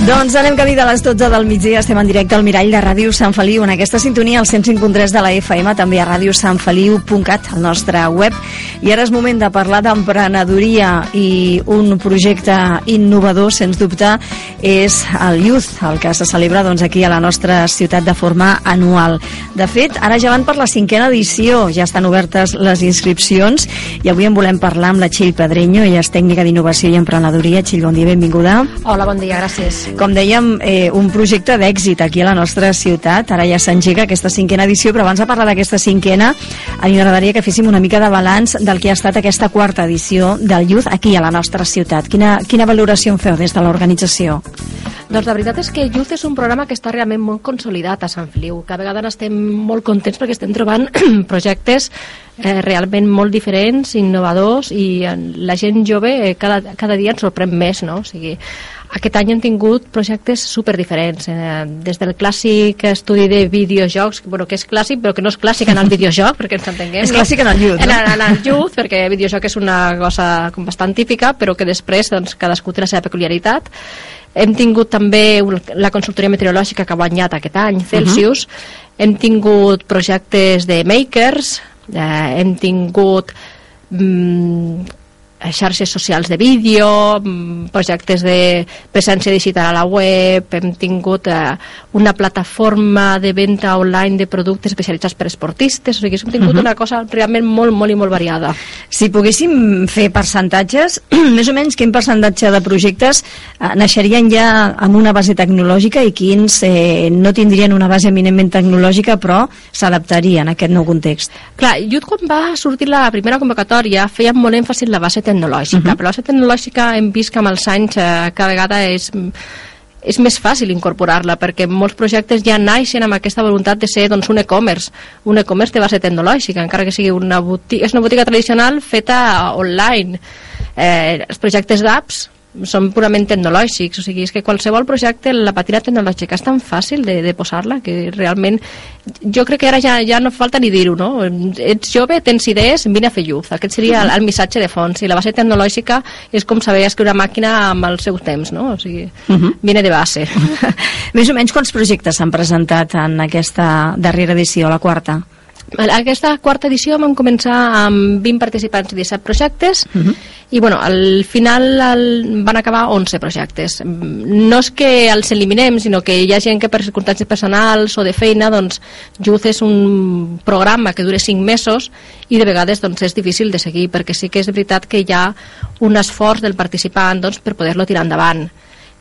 Doncs anem camí de les 12 del migdia, estem en directe al Mirall de Ràdio Sant Feliu, en aquesta sintonia al 105.3 de la FM, també a radiosantfeliu.cat, al nostre web. I ara és moment de parlar d'emprenedoria i un projecte innovador, sens dubte, és el Youth, el que se celebra doncs, aquí a la nostra ciutat de forma anual. De fet, ara ja van per la cinquena edició, ja estan obertes les inscripcions i avui en volem parlar amb la Txell Pedreño, ella és tècnica d'innovació i emprenedoria. Txell, bon dia, benvinguda. Hola, bon dia, gràcies. Com dèiem, eh, un projecte d'èxit aquí a la nostra ciutat. Ara ja s'engega aquesta cinquena edició, però abans de parlar d'aquesta cinquena, a mi m'agradaria que féssim una mica de balanç del que ha estat aquesta quarta edició del Youth aquí a la nostra ciutat. Quina, quina valoració en feu des de l'organització? Doncs la veritat és que Youth és un programa que està realment molt consolidat a Sant Feliu. Cada vegada estem molt contents perquè estem trobant projectes eh, realment molt diferents, innovadors i la gent jove eh, cada, cada dia ens sorprèn més, no? O sigui, aquest any hem tingut projectes super diferents, eh, des del clàssic estudi de videojocs, bueno, que és clàssic però que no és clàssic en el videojoc, perquè ens entenguem. és clàssic en el youth, no? En, en el youth, perquè el videojoc és una cosa com bastant típica, però que després doncs, cadascú té la seva peculiaritat. Hem tingut també la consultoria meteorològica que ha guanyat aquest any, Celsius. Uh -huh. Hem tingut projectes de makers, eh, hem tingut mm, xarxes socials de vídeo, mm, projectes de presència digital a la web, hem tingut eh, una plataforma de venda online de productes especialitzats per esportistes, o sigui, hem tingut uh -huh. una cosa realment molt, molt i molt variada. Si poguéssim fer percentatges, més o menys quin percentatge de projectes eh, naixerien ja amb una base tecnològica i quins eh, no tindrien una base eminentment tecnològica però s'adaptarien a aquest nou context? Clar, just quan va sortir la primera convocatòria feien molt èmfasi en la base tecnològica, uh -huh. però la tecnològica hem vist que amb els anys eh, cada vegada és és més fàcil incorporar-la perquè molts projectes ja naixen amb aquesta voluntat de ser doncs, un e-commerce. Un e-commerce de base tecnològica encara que sigui una botiga, és una botiga tradicional feta online. Eh, els projectes d'apps són purament tecnològics, o sigui, és que qualsevol projecte, la patina tecnològica és tan fàcil de, de posar-la que realment jo crec que ara ja, ja no falta ni dir-ho, no? Ets jove, tens idees, vine a fer lluz. Aquest seria el, el missatge de fons. I la base tecnològica és com saber escriure una màquina amb el seu temps, no? O sigui, uh -huh. vine de base. Més o menys quants projectes s'han presentat en aquesta darrera edició, la quarta? Aquesta quarta edició vam començar amb 20 participants i 17 projectes uh -huh. i bueno, al final el, van acabar 11 projectes. No és que els eliminem, sinó que hi ha gent que per circumstàncies personals o de feina, doncs Youth és un programa que dura 5 mesos i de vegades doncs, és difícil de seguir perquè sí que és veritat que hi ha un esforç del participant doncs, per poder-lo tirar endavant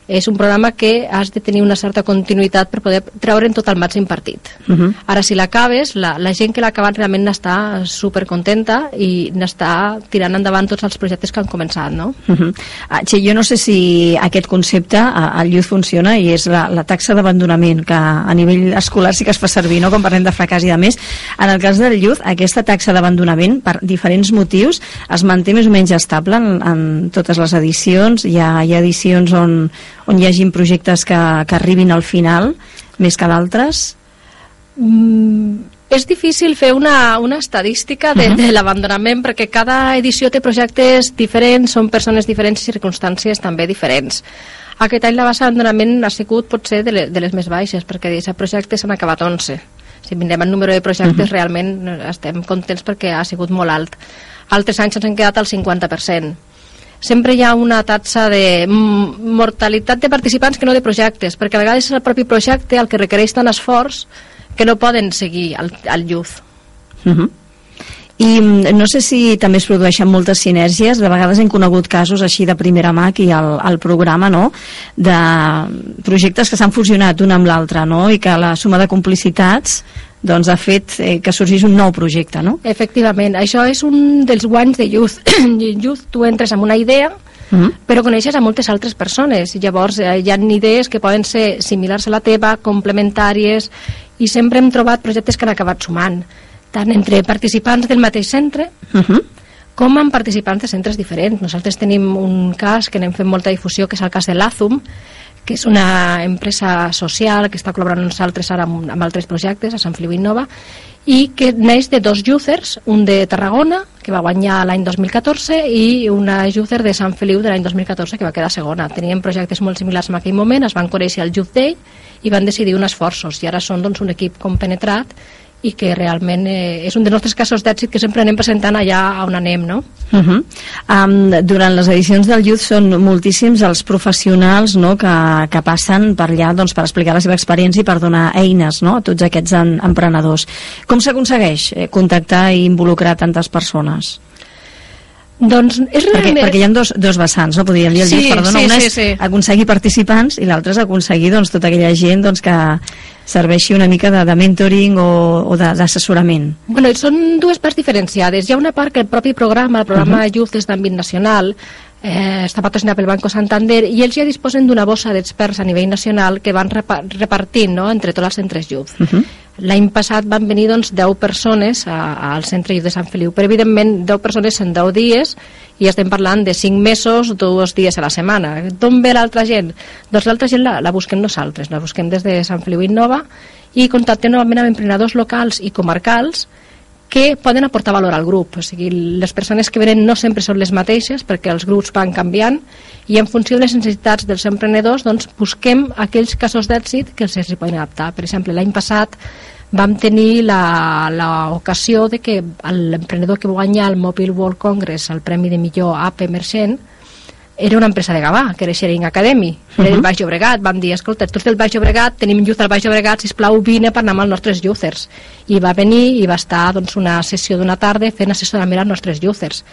és un programa que has de tenir una certa continuïtat per poder treure'n tot el màxim partit. Uh -huh. Ara, si l'acabes, la, la gent que l'ha acabat realment n'està supercontenta i n'està tirant endavant tots els projectes que han començat, no? Uh -huh. ah, Txell, jo no sé si aquest concepte al Youth funciona i és la, la taxa d'abandonament que a nivell escolar sí que es fa servir, no? com parlem de fracàs i de més. En el cas del Youth, aquesta taxa d'abandonament, per diferents motius, es manté més o menys estable en, en totes les edicions. Hi ha, hi ha edicions on, on hi hagin projectes que, que arribin al final més que d'altres? Mm, és difícil fer una, una estadística de, uh -huh. de l'abandonament perquè cada edició té projectes diferents, són persones diferents i circumstàncies també diferents. Aquest any la base d'abandonament ha sigut potser de, le, de les més baixes perquè d'aquests projectes s'han acabat 11. Si mirem el número de projectes uh -huh. realment estem contents perquè ha sigut molt alt. Altres anys ens han quedat al 50% sempre hi ha una taxa de mortalitat de participants que no de projectes, perquè a vegades és el propi projecte el que requereix tant esforç que no poden seguir al, al youth. Uh -huh. I mm, no sé si també es produeixen moltes sinergies, de vegades hem conegut casos així de primera mà aquí al, al programa, no?, de projectes que s'han fusionat un amb l'altre, no?, i que la suma de complicitats doncs ha fet eh, que sorgís un nou projecte, no? Efectivament, això és un dels guanys de Youth. Youth, tu entres amb una idea, mm-hmm. -huh. però coneixes a moltes altres persones llavors eh, hi ha idees que poden ser similars a la teva, complementàries i sempre hem trobat projectes que han acabat sumant tant entre participants del mateix centre uh mm-hmm. -huh. com amb participants de centres diferents nosaltres tenim un cas que n'hem fet molta difusió que és el cas de l'Azum que és una empresa social que està col·laborant amb nosaltres ara amb, amb altres projectes a Sant Feliu Innova i que neix de dos users, un de Tarragona, que va guanyar l'any 2014, i una user de Sant Feliu de l'any 2014, que va quedar segona. Tenien projectes molt similars en aquell moment, es van conèixer al Youth Day i van decidir uns esforços, i ara són doncs, un equip compenetrat i que realment eh, és un dels nostres casos d'èxit que sempre anem presentant allà on anem, no? Uh -huh. um, durant les edicions del Youth són moltíssims els professionals no, que, que passen per allà doncs, per explicar la seva experiència i per donar eines no, a tots aquests en, emprenedors. Com s'aconsegueix eh, contactar i involucrar tantes persones? Doncs és realment... Perquè, perquè hi ha dos, dos vessants, no? Podríem dir el sí, perdona, sí, una sí, és sí. aconseguir participants i l'altra és aconseguir doncs, tota aquella gent doncs, que, serveixi una mica de, de mentoring o, o d'assessorament? Bueno, són dues parts diferenciades. Hi ha una part que el propi programa, el programa uh -huh. Youth és d'àmbit nacional, eh, està patrocinat pel Banco Santander i ells ja disposen d'una bossa d'experts a nivell nacional que van repartint no, entre tots els centres Youth. Uh -huh. L'any passat van venir doncs, 10 persones a, al centre de Sant Feliu, però evidentment 10 persones en 10 dies i estem parlant de 5 mesos, dos dies a la setmana. D'on ve l'altra gent? Doncs l'altra gent la, la busquem nosaltres, la busquem des de Sant Feliu Innova i contactem novament amb emprenedors locals i comarcals que poden aportar valor al grup. O sigui, les persones que venen no sempre són les mateixes perquè els grups van canviant i en funció de les necessitats dels emprenedors doncs, busquem aquells casos d'èxit que els hi poden adaptar. Per exemple, l'any passat vam tenir l'ocasió de que l'emprenedor que va guanyar el Mobile World Congress el Premi de Millor App Emergent era una empresa de Gavà, que era Sharing Academy, era uh -huh. del Baix Llobregat, vam dir, escolta, tu ets del Baix Llobregat, tenim youth al Baix Llobregat, sisplau, vine per anar amb els nostres users. I va venir i va estar doncs, una sessió d'una tarda fent assessorament als nostres users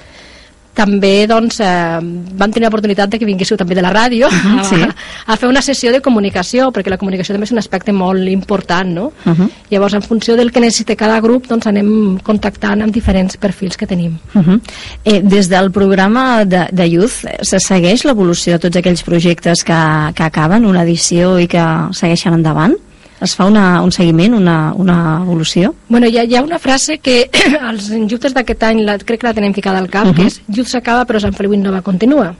també doncs, eh, vam tenir l'oportunitat de que vinguéssiu també de la ràdio uh -huh, sí. a, a fer una sessió de comunicació, perquè la comunicació també és un aspecte molt important, no? Uh -huh. Llavors, en funció del que necessita cada grup, doncs anem contactant amb diferents perfils que tenim. Uh -huh. eh, des del programa de, de Youth, se segueix l'evolució de tots aquells projectes que, que acaben una edició i que segueixen endavant? Es fa una, un seguiment, una, una evolució? Bueno, hi ha, hi ha una frase que els jutges d'aquest any la, crec que la tenem ficada al cap, uh -huh. que és Jut s'acaba però Sant Feliu no va continua.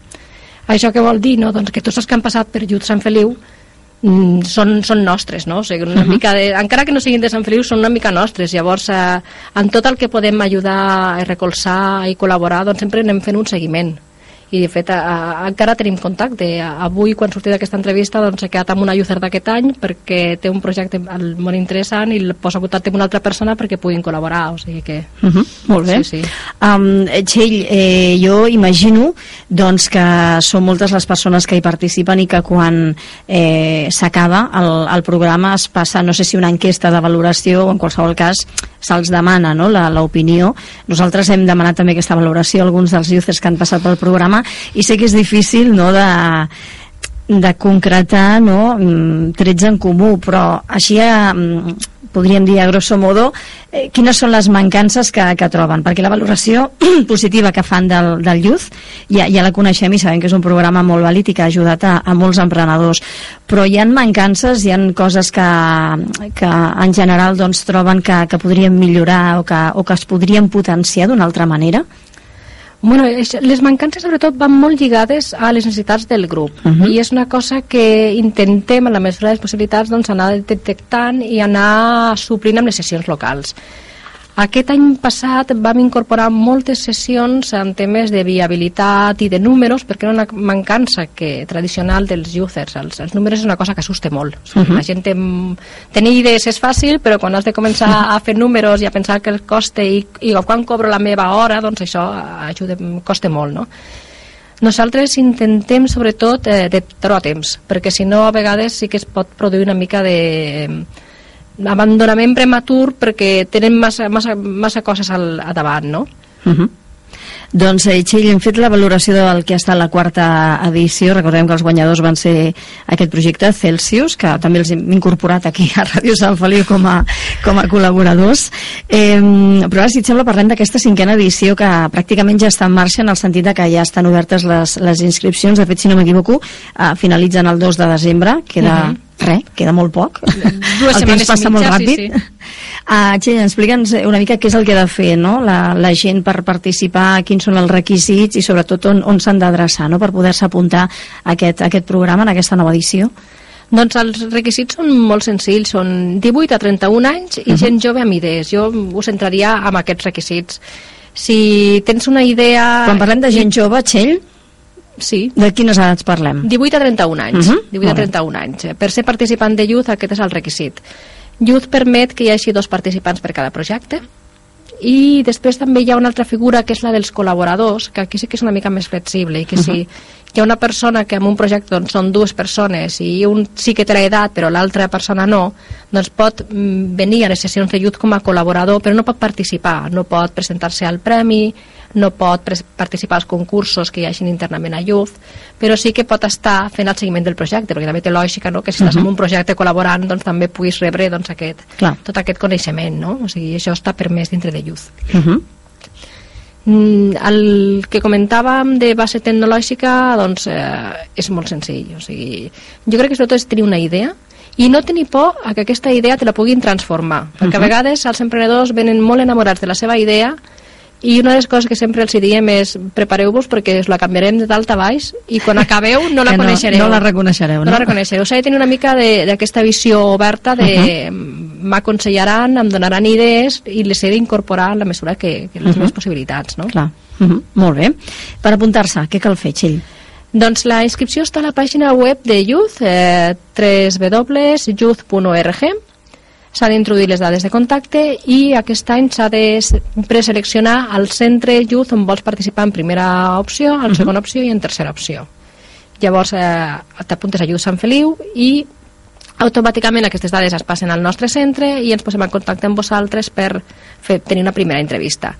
Això què vol dir? No? Doncs que tots els que han passat per Jut Sant Feliu mm, són, són nostres, no? O sigui, una uh -huh. mica de, encara que no siguin de Sant Feliu, són una mica nostres. Llavors, eh, en tot el que podem ajudar, a recolzar i col·laborar, doncs sempre anem fent un seguiment i de fet a, a, encara tenim contacte avui quan sortia d'aquesta entrevista doncs he quedat amb una user d'aquest any perquè té un projecte molt interessant i el posa contacte amb una altra persona perquè puguin col·laborar o sigui que... Uh -huh, molt bé sí, sí. Um, Txell, eh, jo imagino doncs que són moltes les persones que hi participen i que quan eh, s'acaba el, el programa es passa, no sé si una enquesta de valoració o en qualsevol cas se'ls demana no, l'opinió. Nosaltres hem demanat també aquesta valoració a alguns dels users que han passat pel programa i sé que és difícil no, de de concretar no, mm, trets en comú, però així eh, podríem dir a grosso modo eh, quines són les mancances que, que troben perquè la valoració positiva que fan del, del Youth ja, ja la coneixem i sabem que és un programa molt vàlid i que ha ajudat a, a molts emprenedors però hi han mancances, hi han coses que, que en general doncs, troben que, que podrien millorar o que, o que es podrien potenciar d'una altra manera? Bueno, les mancances sobretot van molt lligades a les necessitats del grup uh -huh. i és una cosa que intentem a la mesura de les possibilitats doncs, anar detectant i anar suplint amb les sessions locals. Aquest any passat vam incorporar moltes sessions en temes de viabilitat i de números, perquè era una mancança que, tradicional dels users. Els, els números és una cosa que assusta molt. Uh -huh. La gent té, tenir idees és fàcil, però quan has de començar a fer números i a pensar que el coste i, i quan cobro la meva hora, doncs això ajuda, costa molt, no? Nosaltres intentem, sobretot, eh, de trobar temps, perquè si no, a vegades sí que es pot produir una mica de abandonament prematur perquè tenen massa, massa, massa coses al, a davant, no? Uh -huh. Doncs, eh, Txell, hem fet la valoració del que ha estat la quarta edició. Recordem que els guanyadors van ser aquest projecte Celsius, que també els hem incorporat aquí a Ràdio Sant Feliu com a, com a col·laboradors. Eh, però ara, si et sembla, parlem d'aquesta cinquena edició que pràcticament ja està en marxa en el sentit de que ja estan obertes les, les inscripcions. De fet, si no m'equivoco, eh, finalitzen el 2 de desembre. Queda... Uh -huh res, queda molt poc. Dues el temps passa mitja, molt ràpid. Sí, sí. Uh, Txell, explica'ns una mica què és el que ha de fer no? la, la gent per participar, quins són els requisits i sobretot on, on s'han d'adreçar no? per poder-se apuntar a aquest, a aquest programa, en aquesta nova edició. Doncs els requisits són molt senzills, són 18 a 31 anys i uh -huh. gent jove amb idees. Jo us centraria amb aquests requisits. Si tens una idea... Quan parlem de gent jove, Txell, Sí. De quines edats parlem? 18 a 31 anys. Uh -huh. 18 a 31 anys. Per ser participant de Youth aquest és el requisit. Youth permet que hi hagi dos participants per cada projecte i després també hi ha una altra figura que és la dels col·laboradors, que aquí sí que és una mica més flexible i que uh -huh. si hi ha una persona que en un projecte doncs, són dues persones i un sí que té l'edat però l'altra persona no, doncs pot mm, venir a les sessions de Youth com a col·laborador però no pot participar, no pot presentar-se al premi, no pot participar als concursos que hi hagin internament a Youth, però sí que pot estar fent el seguiment del projecte, perquè també té lògica no? que si estàs uh -huh. en un projecte col·laborant doncs també puguis rebre doncs, aquest, Clar. tot aquest coneixement, no? o sigui, això està permès dintre de Youth. Uh -huh. El que comentàvem de base tecnològica doncs, eh, és molt senzill. O sigui, jo crec que sobretot és tenir una idea i no tenir por a que aquesta idea te la puguin transformar. Perquè uh -huh. a vegades els emprenedors venen molt enamorats de la seva idea i una de les coses que sempre els diem és prepareu-vos perquè us la canviarem de dalt a baix i quan acabeu no la no, coneixereu. No la reconeixereu, no? No la reconeixereu. S'ha de tenir una mica d'aquesta visió oberta de uh -huh. m'aconsellaran, em donaran idees i les he d'incorporar en la mesura que, que les uh -huh. meves possibilitats, no? Clar. Uh -huh. Molt bé. Per apuntar-se, què cal fer, Txell? Doncs la inscripció està a la pàgina web de Youth, eh, www.youth.org s'han d'introduir les dades de contacte i aquest any s'ha de preseleccionar el centre Youth on vols participar en primera opció, en uh -huh. segona opció i en tercera opció. Llavors eh, t'apuntes a Youth Sant Feliu i automàticament aquestes dades es passen al nostre centre i ens posem en contacte amb vosaltres per fer, tenir una primera entrevista.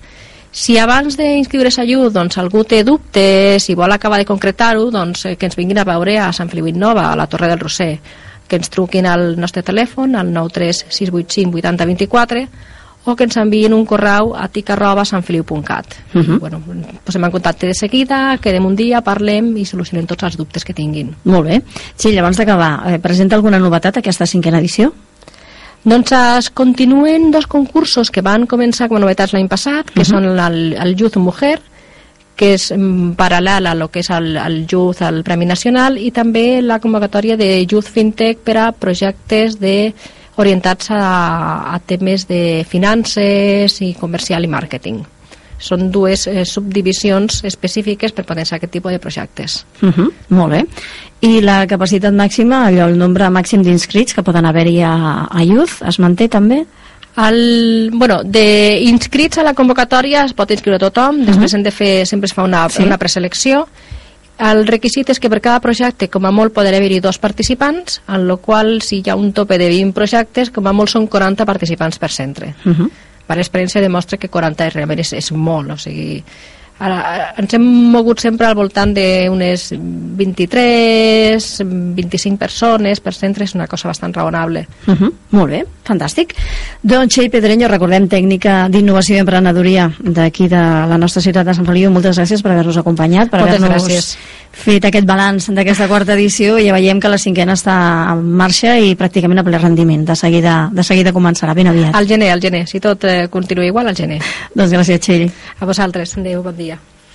Si abans d'inscriure's a Youth doncs, algú té dubtes i vol acabar de concretar-ho, doncs, eh, que ens vinguin a veure a Sant Feliu Innova, a la Torre del Roser que ens truquin al nostre telèfon, al 93685 8024, o que ens enviïn un correu a tic arroba sanfeliu.cat. Uh -huh. bueno, posem en contacte de seguida, quedem un dia, parlem i solucionem tots els dubtes que tinguin. Molt bé. Sí, abans d'acabar, eh, presenta alguna novetat aquesta cinquena edició? Doncs es continuen dos concursos que van començar com a novetats l'any passat, que uh -huh. són el, el Youth Mujer, que és mm, paral·lel a lo que és el, el Youth, el Premi Nacional, i també la convocatòria de Youth FinTech per a projectes de orientats a, a temes de finances i comercial i màrqueting. Són dues eh, subdivisions específiques per potenciar aquest tipus de projectes. Uh -huh, molt bé. I la capacitat màxima, allò, el nombre màxim d'inscrits que poden haver-hi a, a Youth, es manté també? El, bueno, d'inscrits a la convocatòria es pot inscriure tothom, després uh -huh. hem de fer, sempre es fa una, sí. una preselecció. El requisit és que per cada projecte, com a molt, poden haver-hi dos participants, en la qual, si hi ha un tope de 20 projectes, com a molt són 40 participants per centre. Uh -huh. Per l'experiència demostra que 40 realment és, és molt, o sigui, Ara, ens hem mogut sempre al voltant d'unes 23, 25 persones per centre, és una cosa bastant raonable. Uh -huh. Molt bé, fantàstic. Doncs Txell Pedreño, recordem tècnica d'innovació i emprenedoria d'aquí de la nostra ciutat de Sant Feliu. Moltes gràcies per haver-nos acompanyat, per haver-nos fet aquest balanç d'aquesta quarta edició i ja veiem que la cinquena està en marxa i pràcticament a ple rendiment. De seguida, de seguida començarà, ben aviat. Al gener, al gener. Si tot eh, continua igual, al gener. doncs gràcies, Txell. A vosaltres. Adéu, bon dia.